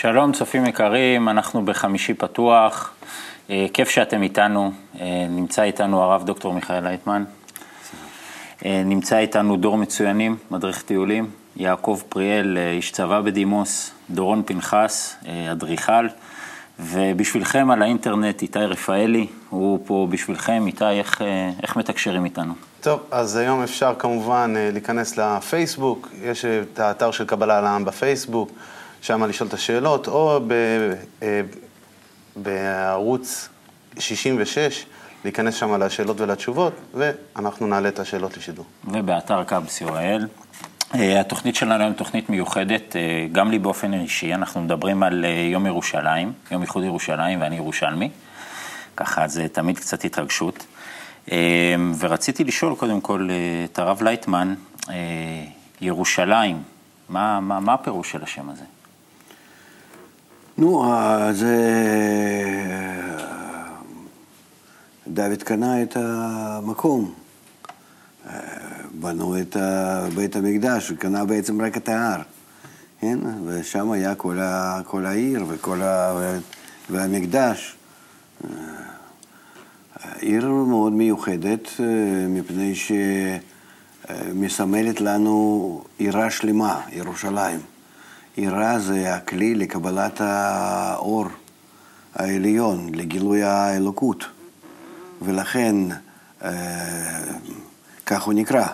שלום צופים יקרים, אנחנו בחמישי פתוח, אה, כיף שאתם איתנו, אה, נמצא איתנו הרב דוקטור מיכאל לייטמן, אה, נמצא איתנו דור מצוינים, מדריך טיולים, יעקב פריאל, איש צבא בדימוס, דורון פנחס, אדריכל, ובשבילכם על האינטרנט איתי רפאלי, הוא פה בשבילכם, איתי, איך, איך מתקשרים איתנו? טוב, אז היום אפשר כמובן להיכנס לפייסבוק, יש את האתר של קבלה לעם בפייסבוק. שם לשאול את השאלות, או ב, אה, בערוץ 66, להיכנס שם לשאלות ולתשובות, ואנחנו נעלה את השאלות לשידור. ובאתר קאבס יוראל. אה, התוכנית שלנו היום תוכנית מיוחדת, אה, גם לי באופן אישי, אנחנו מדברים על יום ירושלים, יום איחוד ירושלים, ואני ירושלמי, ככה זה תמיד קצת התרגשות. ורציתי לשאול קודם כל את הרב לייטמן, ירושלים, מה, מה, מה הפירוש של השם הזה? נו, זה... דוד קנה את המקום. בנו את בית המקדש, הוא קנה בעצם רק את ההר, כן? ושם היה כל, ה, כל העיר וכל ה, והמקדש. עיר מאוד מיוחדת, מפני שמסמלת לנו עירה שלמה, ירושלים. יראה זה הכלי לקבלת האור העליון, לגילוי האלוקות. ולכן, אה, כך הוא נקרא,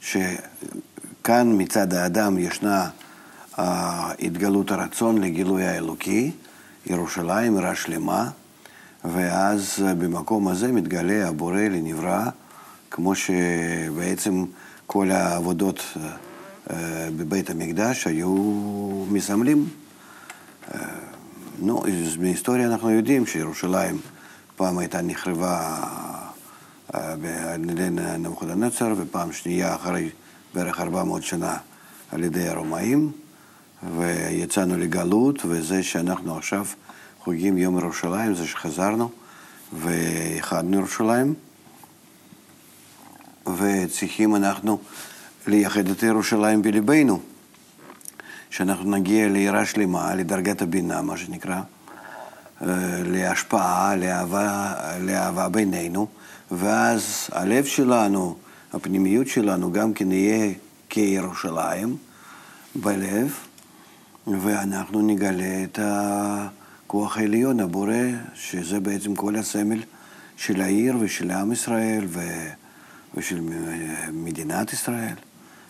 שכאן מצד האדם ישנה אה, התגלות הרצון לגילוי האלוקי, ירושלים, עירה שלמה, ואז במקום הזה מתגלה הבורא לנברא, כמו שבעצם כל העבודות אה, בבית המקדש היו מסמלים. אה, נו, מהיסטוריה אנחנו יודעים שירושלים פעם הייתה נחרבה אה, על ידי נבוכדנצר, ופעם שנייה אחרי בערך 400 שנה על ידי הרומאים, ויצאנו לגלות, וזה שאנחנו עכשיו חוגגים יום ירושלים, זה שחזרנו ואיחדנו ירושלים, וצריכים אנחנו לייחד את ירושלים בליבנו, שאנחנו נגיע לעירה שלמה, לדרגת הבינה, מה שנקרא, אה, להשפעה, לאהבה, לאהבה בינינו, ואז הלב שלנו, הפנימיות שלנו, גם כן יהיה כירושלים בלב, ואנחנו נגלה את הכוח העליון, הבורא, שזה בעצם כל הסמל של העיר ושל עם ישראל ושל מדינת ישראל.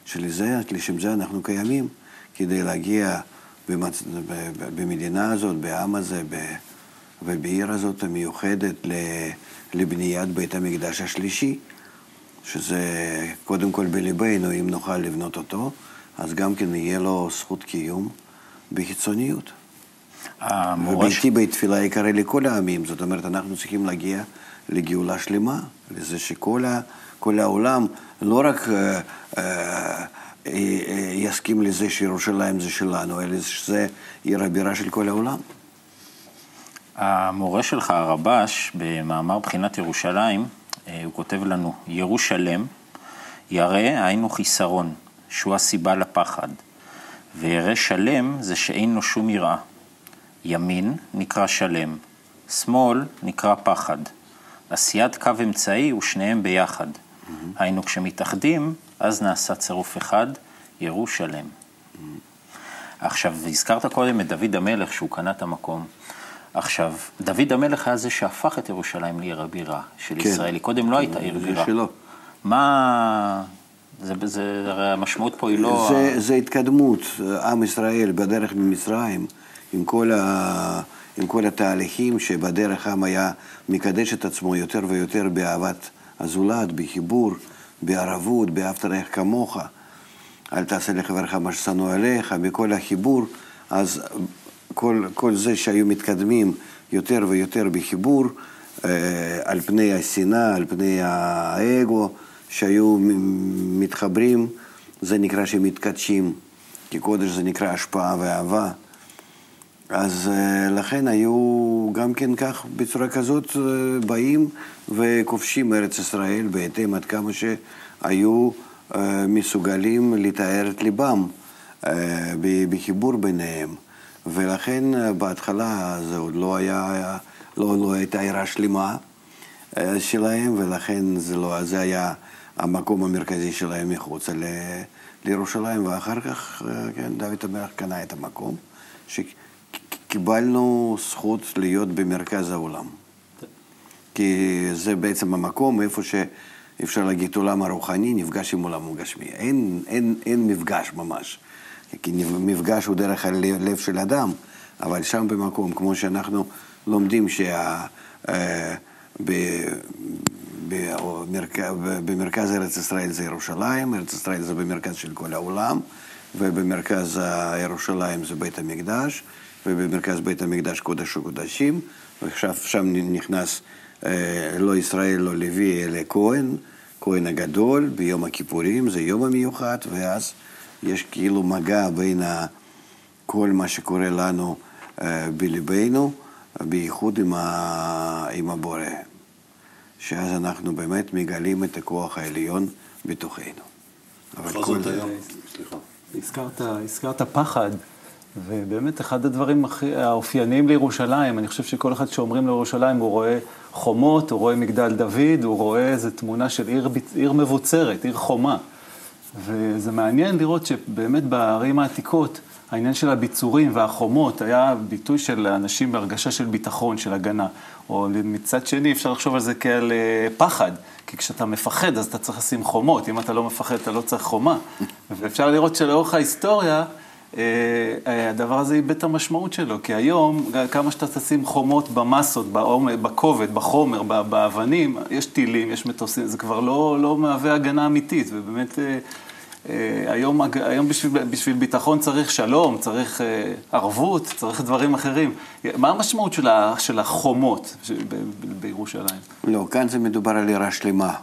שלזה, לשם זה אנחנו קיימים, כדי להגיע במצ... במדינה הזאת, בעם הזה, ב... ובעיר הזאת המיוחדת לבניית בית המקדש השלישי, שזה קודם כל בליבנו, אם נוכל לבנות אותו, אז גם כן יהיה לו זכות קיום בחיצוניות. וביתי בית תפילה יקרא לכל העמים, זאת אומרת, אנחנו צריכים להגיע לגאולה שלמה, לזה שכל ה... כל העולם לא רק אה, אה, אה, יסכים לזה שירושלים זה שלנו, אלא שזה עיר הבירה של כל העולם. המורה שלך, הרבש, במאמר בחינת ירושלים, הוא כותב לנו, ירושלם, ירא היינו חיסרון, שהוא הסיבה לפחד, וירא שלם זה שאין לו שום יראה. ימין נקרא שלם, שמאל נקרא פחד. עשיית קו אמצעי ושניהם ביחד. Mm-hmm. היינו, כשמתאחדים, אז נעשה צירוף אחד, ירושלם. Mm-hmm. עכשיו, הזכרת קודם את דוד המלך, שהוא קנה את המקום. עכשיו, דוד המלך היה זה שהפך את ירושלים לעיר הבירה של כן. ישראל. היא קודם לא הייתה עיר בירה. שלא. מה... זה, זה, הרי המשמעות פה היא לא... זה, זה התקדמות. עם ישראל בדרך ממצרים, עם כל, ה, עם כל התהליכים שבדרך עם היה מקדש את עצמו יותר ויותר באהבת הזולת, בחיבור, בערבות, באהבת רעך כמוך, אל תעשה לחברך מה ששנוא עליך, בכל החיבור, אז כל, כל זה שהיו מתקדמים יותר ויותר בחיבור, אה, על פני השנאה, על פני האגו, שהיו מתחברים, זה נקרא שמתקדשים, כי קודש זה נקרא השפעה ואהבה. אז אה, לכן היו גם כן כך, בצורה כזאת, אה, באים וכובשים ארץ ישראל בהתאם עד כמה שהיו אה, מסוגלים לתאר את ליבם בחיבור ביניהם. ולכן בהתחלה זה עוד לא היה, לא, לא הייתה עירה שלמה שלהם, ולכן זה, לא, זה היה המקום המרכזי שלהם מחוצה ל, לירושלים, ואחר כך, כן, דוד המלך קנה את המקום, שקיבלנו זכות להיות במרכז העולם. כי זה בעצם המקום איפה שאפשר להגיד עולם הרוחני נפגש עם עולם הגשמי. אין, אין, אין מפגש ממש. כי מפגש הוא דרך הלב של אדם, אבל שם במקום, כמו שאנחנו לומדים שה... אה, במרכז ארץ ישראל זה ירושלים, ארץ ישראל זה במרכז של כל העולם, ובמרכז ירושלים זה בית המקדש, ובמרכז בית המקדש קודש וקודשים, ועכשיו שם נכנס אה, לא ישראל, לא לוי, אלא כהן, כהן הגדול, ביום הכיפורים, זה יום המיוחד, ואז יש כאילו מגע בין כל מה שקורה לנו אה, בליבנו, בייחוד עם, ה... עם הבורא. שאז אנחנו באמת מגלים את הכוח העליון בתוכנו. אבל כל זה... סליחה. הזכרת, הזכרת פחד, ובאמת אחד הדברים הכי האופייניים לירושלים, אני חושב שכל אחד שאומרים לירושלים, הוא רואה חומות, הוא רואה מגדל דוד, הוא רואה איזו תמונה של עיר, עיר מבוצרת, עיר חומה. וזה מעניין לראות שבאמת בערים העתיקות, העניין של הביצורים והחומות היה ביטוי של אנשים בהרגשה של ביטחון, של הגנה. או מצד שני, אפשר לחשוב על זה כעל אה, פחד, כי כשאתה מפחד אז אתה צריך לשים חומות, אם אתה לא מפחד אתה לא צריך חומה. ואפשר לראות שלאורך ההיסטוריה, הדבר הזה איבד את המשמעות שלו, כי היום, כמה שאתה תשים חומות במסות, בכובד, בחומר, באבנים, יש טילים, יש מטוסים, זה כבר לא, לא מהווה הגנה אמיתית, ובאמת... אה, היום, היום בשביל, בשביל ביטחון צריך שלום, צריך אה, ערבות, צריך דברים אחרים. מה המשמעות של, החומות בירושלים? לא, כאן זה מדובר על עירה שלמה.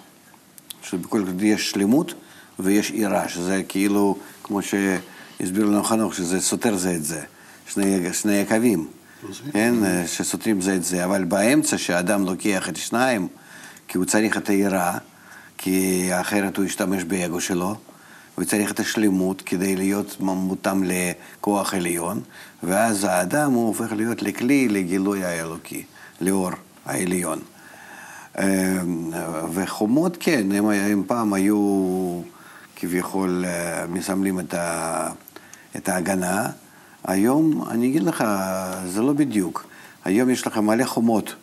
שבכל זאת יש שלמות ויש עירה, שזה כאילו, כמו שהסביר לנו חנוך, שזה סותר זה את זה. שני, שני הקווים, כן, שסותרים זה את זה. אבל באמצע, שאדם לוקח את שניים, כי הוא צריך את העירה, כי אחרת הוא ישתמש באגו שלו. וצריך את השלמות כדי להיות מותאם לכוח עליון, ואז האדם הוא הופך להיות לכלי לגילוי האלוקי, לאור העליון. אמ, וחומות, כן, הם, הם פעם היו כביכול אה, מסמלים את, ה, את ההגנה. היום, אני אגיד לך, זה לא בדיוק. היום יש לך מלא חומות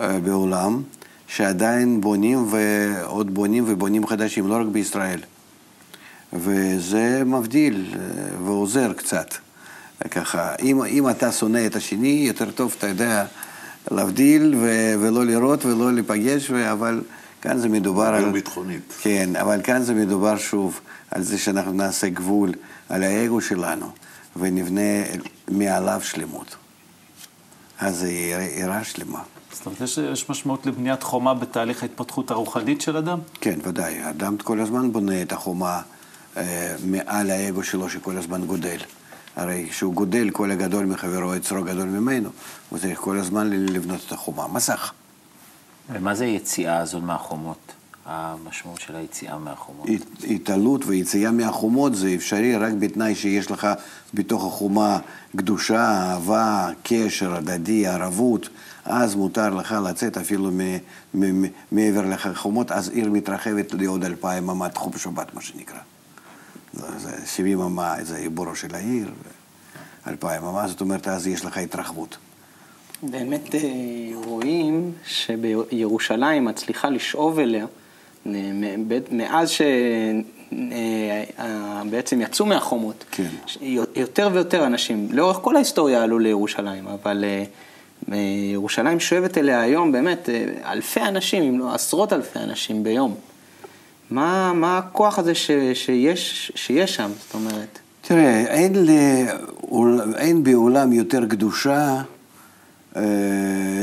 אה, בעולם, שעדיין בונים ועוד בונים ובונים חדשים, לא רק בישראל. וזה מבדיל אה, ועוזר קצת. ככה, אם, אם אתה שונא את השני, יותר טוב, אתה יודע, להבדיל ו- ולא לראות ולא להיפגש, ו- אבל כאן זה מדובר על... ביטחונית. כן, אבל כאן זה מדובר שוב על זה שאנחנו נעשה גבול על האגו שלנו ונבנה מעליו שלמות. אז זה עירה שלמה. זאת אומרת, יש, יש משמעות לבניית חומה בתהליך ההתפתחות הרוחנית של אדם? כן, ודאי. האדם כל הזמן בונה את החומה. אה, מעל האגו שלו שכל הזמן גודל. הרי כשהוא גודל, כל הגדול מחברו יצרו גדול ממנו, הוא צריך כל הזמן לבנות את החומה, מסך. ומה זה היציאה הזאת מהחומות? המשמעות של היציאה מהחומות? התעלות ויציאה מהחומות זה אפשרי רק בתנאי שיש לך בתוך החומה קדושה, אהבה, קשר הדדי, ערבות, אז מותר לך לצאת אפילו מעבר לחומות, אז עיר מתרחבת לעוד אלפיים אמת חום שבת, מה שנקרא. זה 70 אמה, זה עיבורו של העיר, אלפיים אמה, זאת אומרת, אז יש לך התרחבות. באמת אה, רואים שבירושלים מצליחה לשאוב אליה, מאז שבעצם אה, יצאו מהחומות, כן. יותר ויותר אנשים, לאורך כל ההיסטוריה עלו לירושלים, אבל אה, ירושלים שואבת אליה היום באמת אלפי אנשים, אם לא עשרות אלפי אנשים ביום. מה, מה הכוח הזה ש, שיש, שיש שם, זאת אומרת? תראה, אין, לעול, אין בעולם יותר קדושה, אה,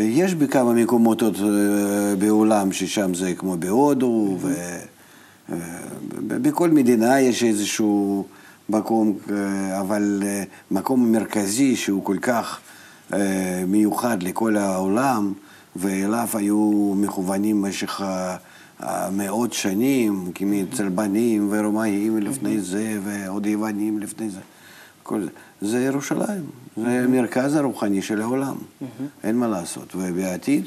יש בכמה מקומות עוד אה, בעולם ששם זה כמו בהודו, ובכל אה, מדינה יש איזשהו מקום, אבל מקום מרכזי שהוא כל כך מיוחד לכל העולם, ואליו היו מכוונים במשך מאות שנים, מצלבנים ורומאים לפני זה, ועוד יוונים לפני זה. כל זה. זה ירושלים. זה המרכז הרוחני של העולם. אין מה לעשות. ובעתיד,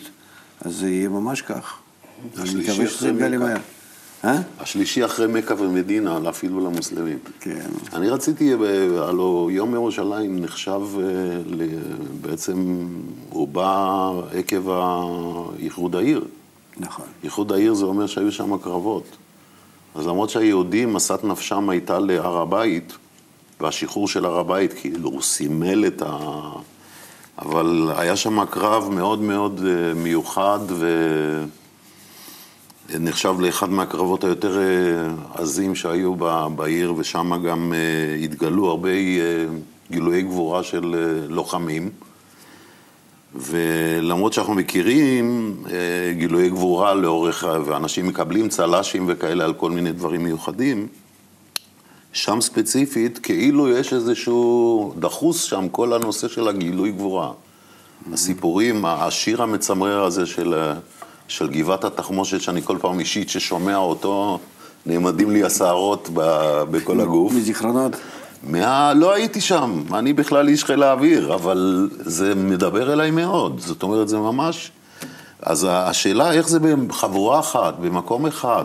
אז זה יהיה ממש כך. אני מקווה שזה יתגלה מכה. מהר. אה? השלישי אחרי מכה ומדינה, אפילו למוסלמים. כן. אני רציתי, ב- הלו יום ירושלים נחשב אה, בעצם, הוא בא עקב איחוד העיר. נכון. איחוד העיר זה אומר שהיו שם קרבות. אז למרות שהיהודים, משאת נפשם הייתה להר הבית, והשחרור של הר הבית, כאילו, הוא סימל את ה... אבל היה שם קרב מאוד מאוד אה, מיוחד, ונחשב לאחד מהקרבות היותר אה, עזים שהיו בעיר, ושם גם אה, התגלו הרבה גילויי גבורה של לוחמים. ולמרות שאנחנו מכירים גילויי גבורה לאורך, ואנשים מקבלים צל"שים וכאלה על כל מיני דברים מיוחדים, שם ספציפית, כאילו יש איזשהו דחוס שם, כל הנושא של הגילוי גבורה. הסיפורים, השיר המצמרר הזה של, של גבעת התחמושת, שאני כל פעם אישית ששומע אותו, נעמדים לי השערות בכל הגוף. מזיכרונות? מה... לא הייתי שם, אני בכלל איש חיל האוויר, אבל זה מדבר אליי מאוד. זאת אומרת, זה ממש... אז השאלה איך זה בחבורה אחת, במקום אחד,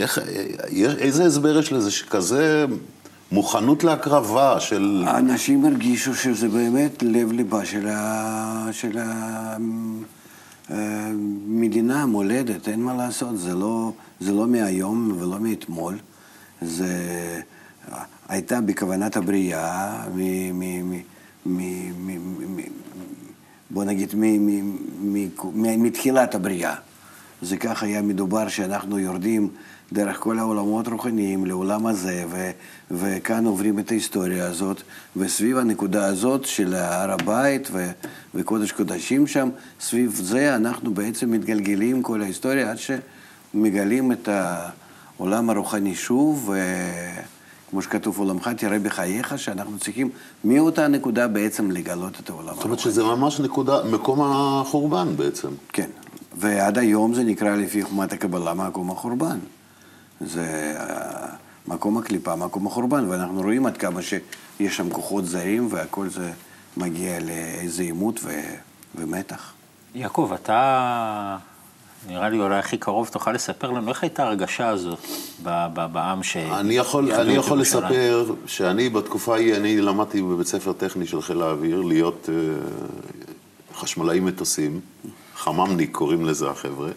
איך, איזה הסבר יש לזה שכזה מוכנות להקרבה של... האנשים הרגישו שזה באמת לב-ליבה של, ה... של. המדינה, המולדת, אין מה לעשות, זה לא, זה לא מהיום ולא מאתמול, זה הייתה בכוונת הבריאה, מ... מ... מ... מ... מ... מ... בוא נגיד, מ... מ... מ... מ... מתחילת הבריאה. זה כך היה מדובר שאנחנו יורדים דרך כל העולמות רוחניים לעולם הזה, ו, וכאן עוברים את ההיסטוריה הזאת, וסביב הנקודה הזאת של הר הבית ו, וקודש קודשים שם, סביב זה אנחנו בעצם מתגלגלים כל ההיסטוריה עד שמגלים את העולם הרוחני שוב, וכמו שכתוב עולמך תראה בחייך, שאנחנו צריכים מאותה נקודה בעצם לגלות את העולם הרוחני. זאת אומרת שזה ממש נקודה, מקום החורבן בעצם. כן, ועד היום זה נקרא לפי חומת הקבלה מקום החורבן. זה אה, מקום הקליפה, מקום החורבן, ואנחנו רואים עד כמה שיש שם כוחות זרים והכל זה מגיע לאיזה עימות ו... ומתח. יעקב, אתה נראה לי אולי הכי קרוב, תוכל לספר לנו איך הייתה ההרגשה הזאת ב- ב- בעם ש... אני יכול, אני יכול? לספר שאני בתקופה ההיא, אני למדתי בבית ספר טכני של חיל האוויר להיות אה, חשמלאי מטוסים, חממניק קוראים לזה החבר'ה,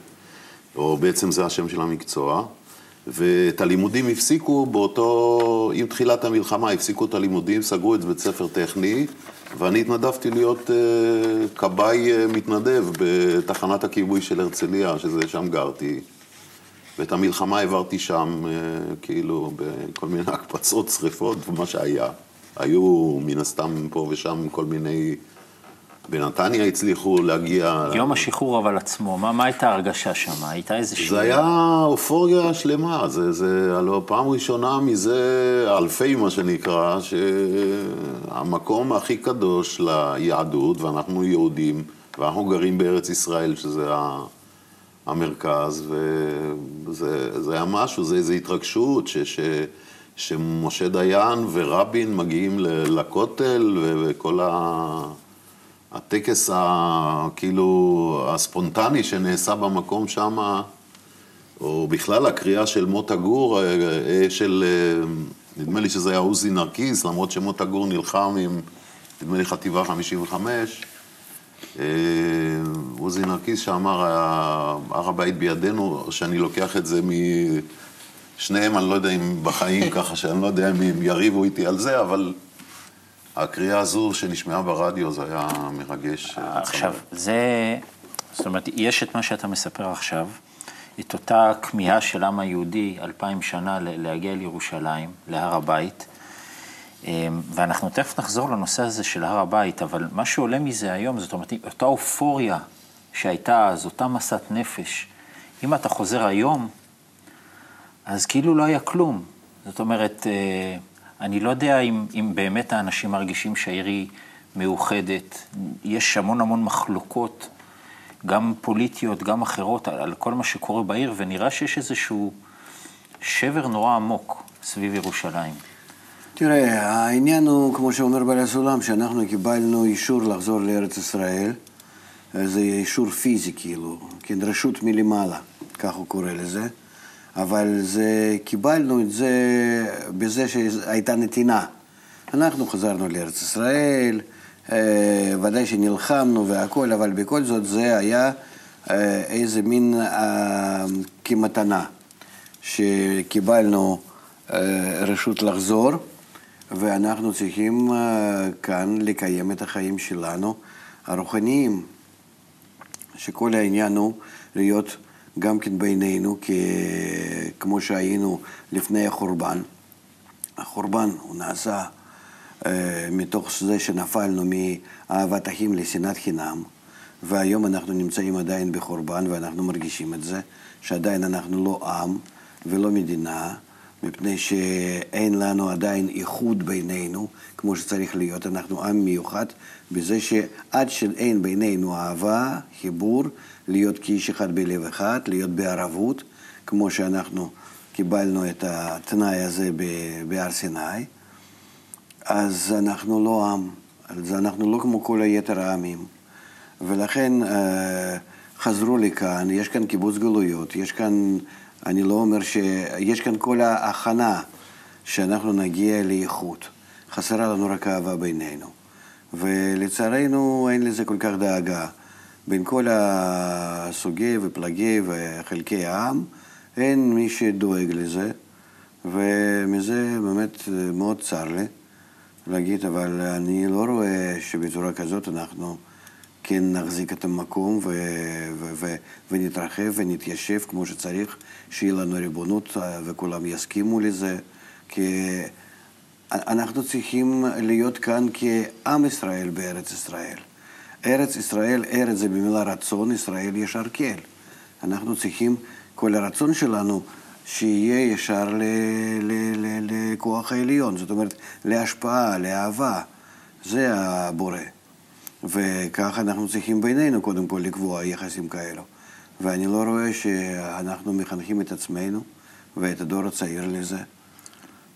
או בעצם זה השם של המקצוע, ואת הלימודים הפסיקו באותו, עם תחילת המלחמה הפסיקו את הלימודים, סגרו את בית ספר טכני, ואני התנדבתי להיות אה, כבאי אה, מתנדב בתחנת הכיבוי של הרצליה, שזה שם גרתי. ואת המלחמה העברתי שם, אה, כאילו, בכל מיני הקפצות, שריפות ומה שהיה. היו מן הסתם פה ושם כל מיני... בנתניה הצליחו להגיע... יום השחרור אבל עצמו, מה, מה הייתה ההרגשה שם? הייתה איזושהי... זה היה אופוריה שלמה, זה, זה הלוא פעם ראשונה מזה אלפי, מה שנקרא, שהמקום הכי קדוש ליהדות, ואנחנו יהודים, ואנחנו גרים בארץ ישראל, שזה ה- המרכז, וזה זה היה משהו, זה איזו התרגשות, ש, ש, שמשה דיין ורבין מגיעים לכותל, וכל ה... הטקס ה... כאילו הספונטני שנעשה במקום שם, או בכלל הקריאה של מוטה גור, אה, אה, של, אה, נדמה לי שזה היה עוזי נרקיס, למרות שמוטה גור נלחם עם, נדמה לי חטיבה 55, אה, עוזי נרקיס שאמר, "ה- הר הבית בידינו, שאני לוקח את זה משניהם, אני לא יודע אם בחיים ככה, שאני לא יודע אם הם יריבו איתי על זה, אבל הקריאה הזו שנשמעה ברדיו, זה היה מרגש. אה, עכשיו, זה, זאת אומרת, יש את מה שאתה מספר עכשיו, את אותה כמיהה של העם היהודי אלפיים שנה להגיע לירושלים, להר הבית, אמ, ואנחנו תכף נחזור לנושא הזה של הר הבית, אבל מה שעולה מזה היום, זאת אומרת, אותה אופוריה שהייתה אז, אותה מסת נפש, אם אתה חוזר היום, אז כאילו לא היה כלום. זאת אומרת, אה, אני לא יודע אם, אם באמת האנשים מרגישים שהעיר היא מאוחדת. יש המון המון מחלוקות, גם פוליטיות, גם אחרות, על, על כל מה שקורה בעיר, ונראה שיש איזשהו שבר נורא עמוק סביב ירושלים. תראה, העניין הוא, כמו שאומר בעל הסולם, שאנחנו קיבלנו אישור לחזור לארץ ישראל. זה אישור פיזי, כאילו, כן, רשות מלמעלה, כך הוא קורא לזה. אבל זה, קיבלנו את זה בזה שהייתה נתינה. אנחנו חזרנו לארץ ישראל, אה, ודאי שנלחמנו והכול, אבל בכל זאת זה היה אה, איזה מין אה, כמתנה, שקיבלנו רשות לחזור, ואנחנו צריכים כאן לקיים את החיים שלנו הרוחניים, שכל העניין הוא להיות גם כן בינינו, כמו שהיינו לפני החורבן. החורבן הוא נעשה אה, מתוך זה שנפלנו מאהבת אחים לשנאת חינם, והיום אנחנו נמצאים עדיין בחורבן ואנחנו מרגישים את זה, שעדיין אנחנו לא עם ולא מדינה, מפני שאין לנו עדיין איחוד בינינו, כמו שצריך להיות. אנחנו עם מיוחד בזה שעד שאין בינינו אהבה, חיבור, להיות כאיש אחד בלב אחד, להיות בערבות, כמו שאנחנו קיבלנו את התנאי הזה בהר סיני, אז אנחנו לא עם, אז אנחנו לא כמו כל היתר העמים. ולכן אה, חזרו לכאן, יש כאן קיבוץ גלויות, יש כאן, אני לא אומר ש... יש כאן כל ההכנה שאנחנו נגיע לאיכות. חסרה לנו רק אהבה בינינו. ולצערנו אין לזה כל כך דאגה. בין כל הסוגי ופלגי וחלקי העם, אין מי שדואג לזה, ומזה באמת מאוד צר לי להגיד, אבל אני לא רואה שבצורה כזאת אנחנו כן נחזיק את המקום ו- ו- ו- ונתרחב ונתיישב כמו שצריך, שיהיה לנו ריבונות וכולם יסכימו לזה, כי אנחנו צריכים להיות כאן כעם ישראל בארץ ישראל. ארץ ישראל, ארץ זה במילה רצון, ישראל ישר כן. אנחנו צריכים, כל הרצון שלנו, שיהיה ישר לכוח העליון, זאת אומרת, להשפעה, לאהבה. זה הבורא. וכך אנחנו צריכים בינינו קודם כל לקבוע יחסים כאלו. ואני לא רואה שאנחנו מחנכים את עצמנו ואת הדור הצעיר לזה.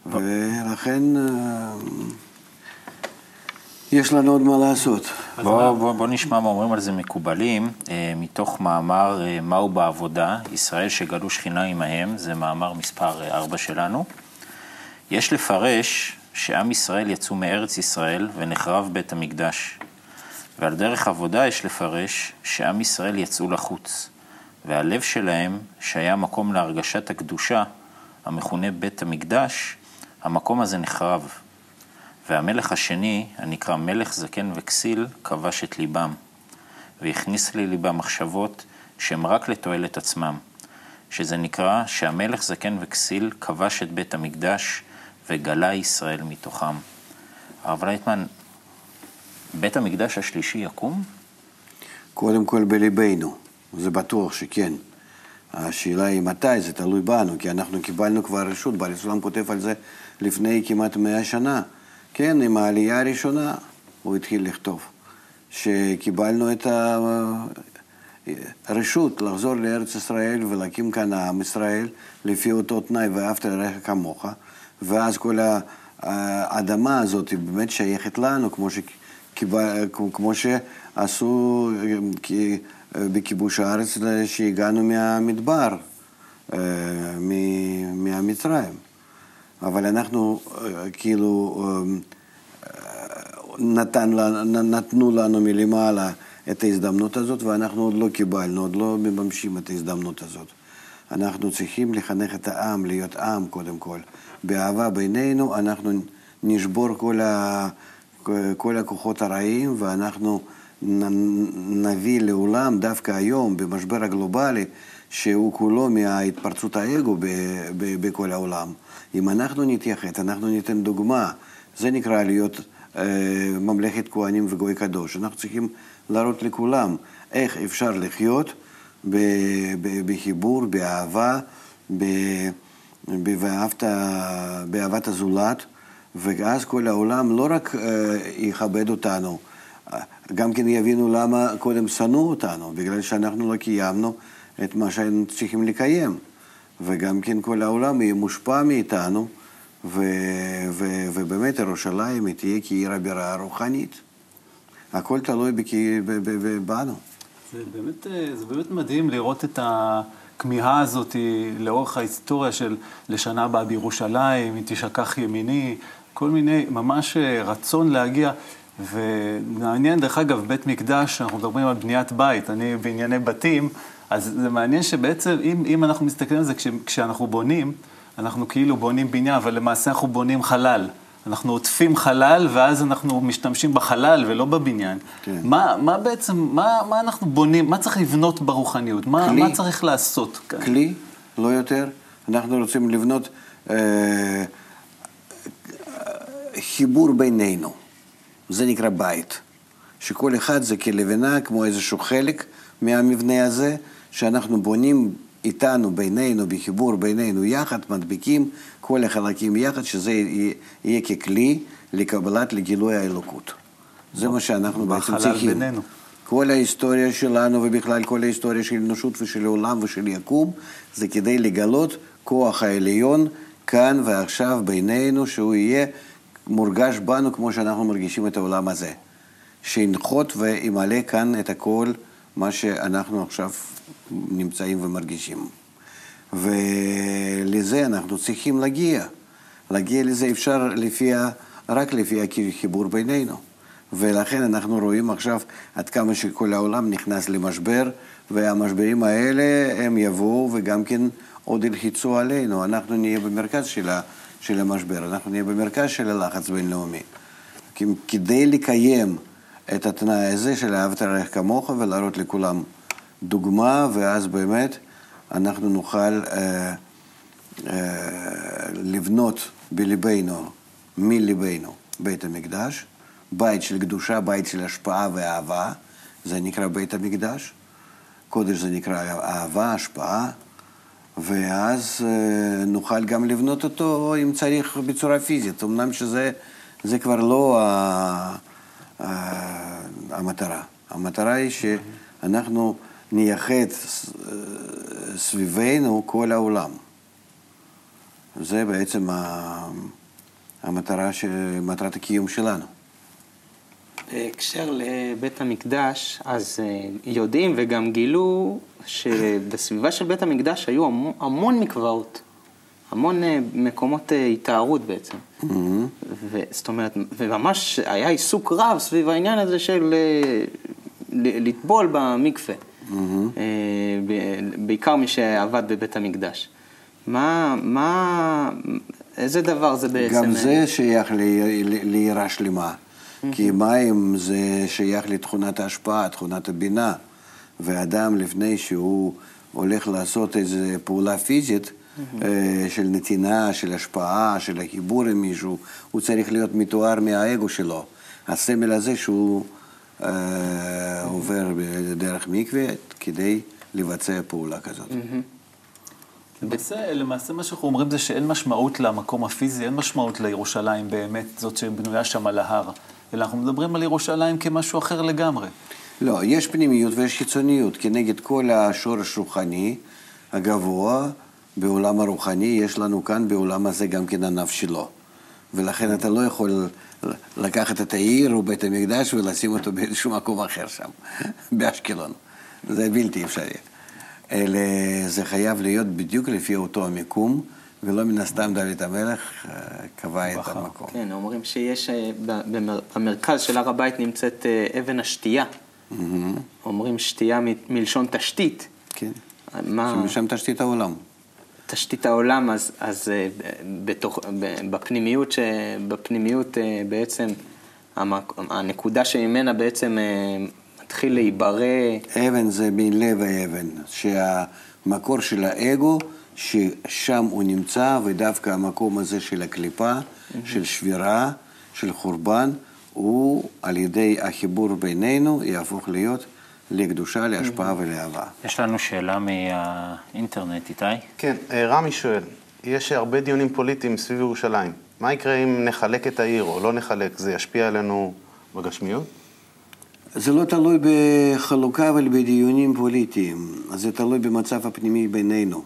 ולכן... יש לנו עוד מה לעשות. בוא, בוא, בוא נשמע מה אומרים על זה מקובלים, אה, מתוך מאמר אה, מהו בעבודה, ישראל שגלו שכינה עמהם, זה מאמר מספר 4 אה, שלנו. יש לפרש שעם ישראל יצאו מארץ ישראל ונחרב בית המקדש. ועל דרך עבודה יש לפרש שעם ישראל יצאו לחוץ, והלב שלהם, שהיה מקום להרגשת הקדושה, המכונה בית המקדש, המקום הזה נחרב. והמלך השני, הנקרא מלך זקן וכסיל, כבש את ליבם, והכניס לליבם מחשבות שהן רק לתועלת עצמם, שזה נקרא שהמלך זקן וכסיל כבש את בית המקדש וגלה ישראל מתוכם. הרב לייטמן, בית המקדש השלישי יקום? קודם כל בליבנו, זה בטוח שכן. השאלה היא מתי, זה תלוי בנו, כי אנחנו קיבלנו כבר רשות, בעל הסולם כותב על זה לפני כמעט מאה שנה. כן, עם העלייה הראשונה הוא התחיל לכתוב, שקיבלנו את הרשות לחזור לארץ ישראל ולהקים כאן עם ישראל לפי אותו תנאי ואהבת לרעך כמוך, ואז כל האדמה הזאת היא באמת שייכת לנו, כמו, שקיבל, כמו שעשו בכיבוש הארץ שהגענו מהמדבר, אה, מהמצרים. אבל אנחנו אה, כאילו אה, נתן, נתנו לנו מלמעלה את ההזדמנות הזאת ואנחנו עוד לא קיבלנו, עוד לא מממשים את ההזדמנות הזאת. אנחנו צריכים לחנך את העם, להיות עם קודם כל. באהבה בינינו אנחנו נשבור כל, ה, כל הכוחות הרעים ואנחנו נביא לעולם, דווקא היום, במשבר הגלובלי, שהוא כולו מהתפרצות האגו בכל העולם. אם אנחנו נתייחד, אנחנו ניתן דוגמה, זה נקרא להיות אה, ממלכת כהנים וגוי קדוש. אנחנו צריכים להראות לכולם איך אפשר לחיות בחיבור, באהבה, באהבת, באהבת הזולת, ואז כל העולם לא רק אה, יכבד אותנו, גם כן יבינו למה קודם שנאו אותנו, בגלל שאנחנו לא קיימנו את מה שהיינו צריכים לקיים. וגם כן כל העולם יהיה מושפע מאיתנו, ו, ו, ובאמת ירושלים היא תהיה כעיר הבירה הרוחנית. הכל תלוי בכ, ב, ב, ב, בנו. זה באמת, זה באמת מדהים לראות את הכמיהה הזאת לאורך ההיסטוריה של לשנה הבאה בירושלים, אם תשכח ימיני, כל מיני, ממש אה, רצון להגיע. ומעניין, דרך אגב, בית מקדש, אנחנו מדברים על בניית בית, אני בענייני בתים, אז זה מעניין שבעצם, אם, אם אנחנו מסתכלים על זה, כש, כשאנחנו בונים, אנחנו כאילו בונים בניין, אבל למעשה אנחנו בונים חלל. אנחנו עוטפים חלל, ואז אנחנו משתמשים בחלל ולא בבניין. כן. מה, מה בעצם, מה, מה אנחנו בונים, מה צריך לבנות ברוחניות? מה, כלי, מה צריך לעשות כאן? כלי, לא יותר. אנחנו רוצים לבנות אה, חיבור בינינו. זה נקרא בית. שכל אחד זה כלבנה, כמו איזשהו חלק מהמבנה הזה, שאנחנו בונים איתנו, בינינו, בחיבור בינינו יחד, מדביקים כל החלקים יחד, שזה יהיה ככלי לקבלת, לגילוי האלוקות. זה מה שאנחנו בעצם צריכים. בינינו. כל ההיסטוריה שלנו, ובכלל כל ההיסטוריה של האנושות ושל העולם ושל יקום, זה כדי לגלות כוח העליון כאן ועכשיו בינינו, שהוא יהיה מורגש בנו כמו שאנחנו מרגישים את העולם הזה. שינחות וימלא כאן את הכל, מה שאנחנו עכשיו נמצאים ומרגישים. ולזה אנחנו צריכים להגיע. להגיע לזה אפשר לפי, רק לפי החיבור בינינו. ולכן אנחנו רואים עכשיו עד כמה שכל העולם נכנס למשבר, והמשברים האלה הם יבואו וגם כן עוד ילחיצו עלינו. אנחנו נהיה במרכז של, ה, של המשבר, אנחנו נהיה במרכז של הלחץ בינלאומי. כדי לקיים את התנאי הזה של אהבת הרעך כמוך ולהראות לכולם דוגמה, ואז באמת אנחנו נוכל אה, אה, לבנות בליבנו, מליבנו, בית המקדש, בית של קדושה, בית של השפעה ואהבה, זה נקרא בית המקדש. קודש זה נקרא אהבה, השפעה, ואז אה, נוכל גם לבנות אותו אם צריך בצורה פיזית. אמנם שזה זה כבר לא המטרה. המטרה היא שאנחנו נייחד סביבנו כל העולם. זה בעצם המטרה, מטרת הקיום שלנו. בהקשר לבית המקדש, אז אה, יודעים וגם גילו שבסביבה של בית המקדש היו המון, המון מקוואות, המון אה, מקומות אה, התארות בעצם. Mm-hmm. זאת אומרת, וממש היה עיסוק רב סביב העניין הזה של לטבול במקווה. mm-hmm. בעיקר מי שעבד בבית המקדש. מה, מה, איזה דבר זה בעצם? גם זה שייך ליראה שלמה. Mm-hmm. כי מים זה שייך לתכונת ההשפעה, תכונת הבינה. ואדם, לפני שהוא הולך לעשות איזו פעולה פיזית. של נתינה, של השפעה, של החיבור עם מישהו, הוא צריך להיות מתואר מהאגו שלו. הסמל הזה שהוא אה, עובר דרך מקווה כדי לבצע פעולה כזאת. למעשה, למעשה מה שאנחנו אומרים זה שאין משמעות למקום הפיזי, אין משמעות לירושלים באמת, זאת שבנויה שם על ההר, אלא אנחנו מדברים על ירושלים כמשהו אחר לגמרי. לא, יש פנימיות ויש חיצוניות. כנגד כל השורש רוחני הגבוה, בעולם הרוחני, יש לנו כאן בעולם הזה גם כן ענף שלו. ולכן אתה לא יכול לקחת את העיר או בית המקדש ולשים אותו באיזשהו מקום אחר שם, באשקלון. זה בלתי אפשרי. אלא זה חייב להיות בדיוק לפי אותו המיקום, ולא מן הסתם דוד המלך אה, קבע את המקום. כן, אומרים שיש, אה, במרכז של הר הבית נמצאת אה, אבן השתייה. אומרים שתייה מלשון תשתית. כן, מה... שמשם תשתית העולם. תשתית העולם, אז, אז אה, בתוך, בפנימיות, ש, בפנימיות אה, בעצם, הנקודה שממנה בעצם אה, מתחיל להיברא... אבן זה מלב האבן, שהמקור של האגו, ששם הוא נמצא, ודווקא המקום הזה של הקליפה, mm-hmm. של שבירה, של חורבן, הוא על ידי החיבור בינינו יהפוך להיות לקדושה, להשפעה ולאהבה. יש לנו שאלה מהאינטרנט, איתי? כן, אה, רמי שואל, יש הרבה דיונים פוליטיים סביב ירושלים. מה יקרה אם נחלק את העיר או לא נחלק? זה ישפיע עלינו בגשמיות? זה לא תלוי בחלוקה אבל בדיונים פוליטיים. זה תלוי במצב הפנימי בינינו.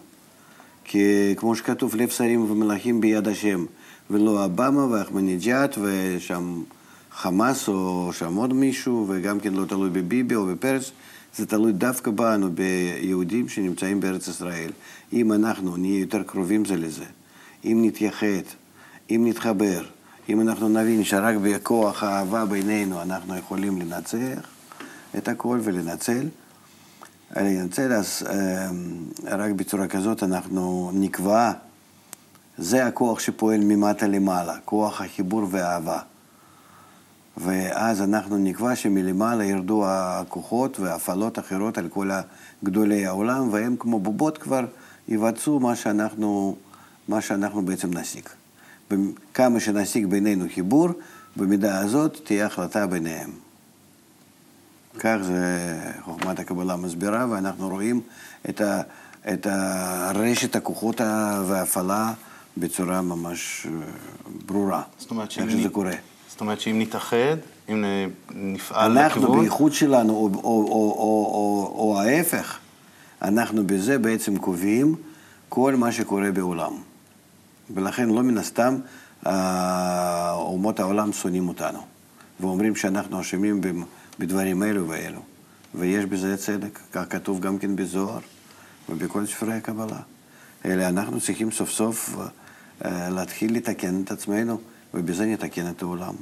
כי כמו שכתוב, לב שרים ומלאכים ביד השם. ולא אובמה ואחמדינג'אד ושם חמאס או שם עוד מישהו, וגם כן לא תלוי בביבי או בפרס, זה תלוי דווקא בנו, ביהודים שנמצאים בארץ ישראל. אם אנחנו נהיה יותר קרובים זה לזה, אם נתייחד, אם נתחבר, אם אנחנו נבין שרק בכוח האהבה בינינו אנחנו יכולים לנצח את הכל ולנצל, לנצל, אז רק בצורה כזאת אנחנו נקבע, זה הכוח שפועל ממטה למעלה, כוח החיבור והאהבה. ואז אנחנו נקבע שמלמעלה ירדו הכוחות והפעלות אחרות על כל גדולי העולם, והם כמו בובות כבר יבצעו מה שאנחנו, מה שאנחנו בעצם נשיג. כמה שנשיג בינינו חיבור, במידה הזאת תהיה החלטה ביניהם. כך זה חוכמת הקבלה מסבירה, ואנחנו רואים את, ה, את הרשת הכוחות וההפעלה בצורה ממש אה, ברורה. זאת אומרת, איך שזה קורה. זאת אומרת שאם נתאחד, אם נפעל אנחנו לכיוון... אנחנו בייחוד שלנו, או, או, או, או, או, או ההפך, אנחנו בזה בעצם קובעים כל מה שקורה בעולם. ולכן לא מן הסתם אומות העולם שונאים אותנו, ואומרים שאנחנו אשמים בדברים אלו ואלו. ויש בזה צדק, כך כתוב גם כן בזוהר ובכל ספרי הקבלה. אלא אנחנו צריכים סוף סוף אה, להתחיל לתקן את עצמנו, ובזה נתקן את העולם.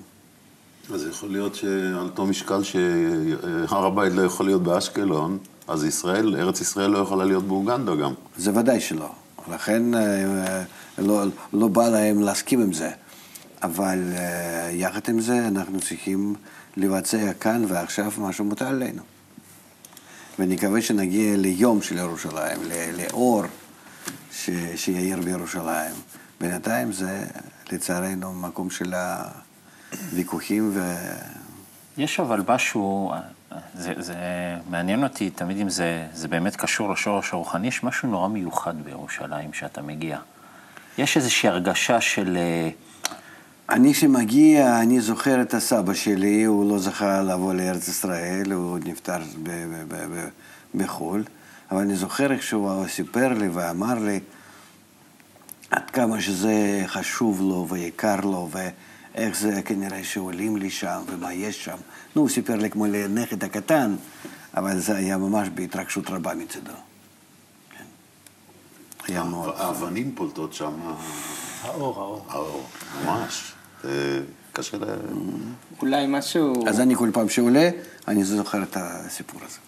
אז יכול להיות שעל אותו משקל שהר הבית לא יכול להיות באשקלון, אז ישראל, ארץ ישראל לא יכולה להיות באוגנדה גם. זה ודאי שלא. לכן אה, לא, לא בא להם להסכים עם זה. אבל אה, יחד עם זה אנחנו צריכים לבצע כאן ועכשיו מה שמוטל עלינו. ונקווה שנגיע ליום של ירושלים, לאור ש, שיאיר בירושלים. בינתיים זה לצערנו מקום של הוויכוחים ו... יש אבל משהו, זה, זה מעניין אותי תמיד אם זה, זה באמת קשור לשורש הרוחני, יש משהו נורא מיוחד בירושלים שאתה מגיע. יש איזושהי הרגשה של... אה, אני שמגיע, אני זוכר את הסבא שלי, הוא לא זכה לבוא לארץ ישראל, הוא נפטר בחו"ל, אבל אני זוכר איך שהוא סיפר לי ואמר לי עד כמה שזה חשוב לו ויקר לו, ואיך זה כנראה שעולים לי שם ומה יש שם. נו, הוא סיפר לי כמו לנכד הקטן, אבל זה היה ממש בהתרגשות רבה מצדו. היה מאוד... האבנים פולטות שם. האור, האור. האור, ממש. קשה ל... אולי משהו... אז אני כל פעם שעולה, אני זוכר את הסיפור הזה.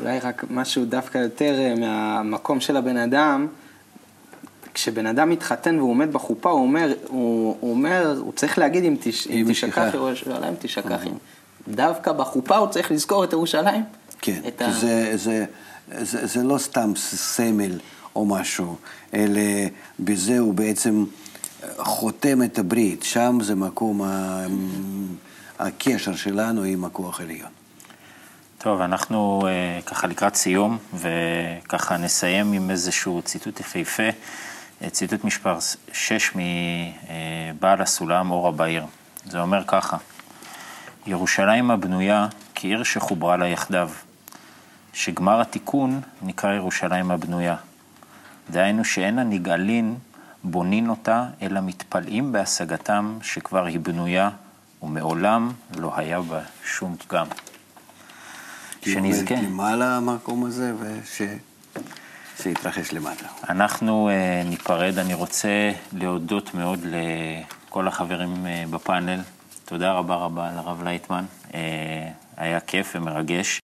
אולי רק משהו דווקא יותר אה, מהמקום של הבן אדם. כשבן אדם מתחתן והוא עומד בחופה, הוא אומר, הוא, הוא אומר, הוא צריך להגיד אם, תש, אם תשכח ירושלים, תשכח. דווקא בחופה הוא צריך לזכור את ירושלים? כן, כי ה... זה, זה, זה, זה לא סתם סמל או משהו, אלא בזה הוא בעצם חותם את הברית, שם זה מקום ה... הקשר שלנו עם הכוח העליון. טוב, אנחנו uh, ככה לקראת סיום, וככה נסיים עם איזשהו ציטוט יפהפה, אה, ציטוט משפר 6 מבעל הסולם אור הבעיר. זה אומר ככה: ירושלים הבנויה כעיר שחוברה לה יחדיו, שגמר התיקון נקרא ירושלים הבנויה. דהיינו שאין הנגאלין בונין אותה, אלא מתפלאים בהשגתם שכבר היא בנויה, ומעולם לא היה בה שום פגם. שנזכה. למעלה המקום הזה, וש... שיתרחש למטה. אנחנו uh, ניפרד, אני רוצה להודות מאוד לכל החברים uh, בפאנל. תודה רבה רבה לרב לייטמן, uh, היה כיף ומרגש.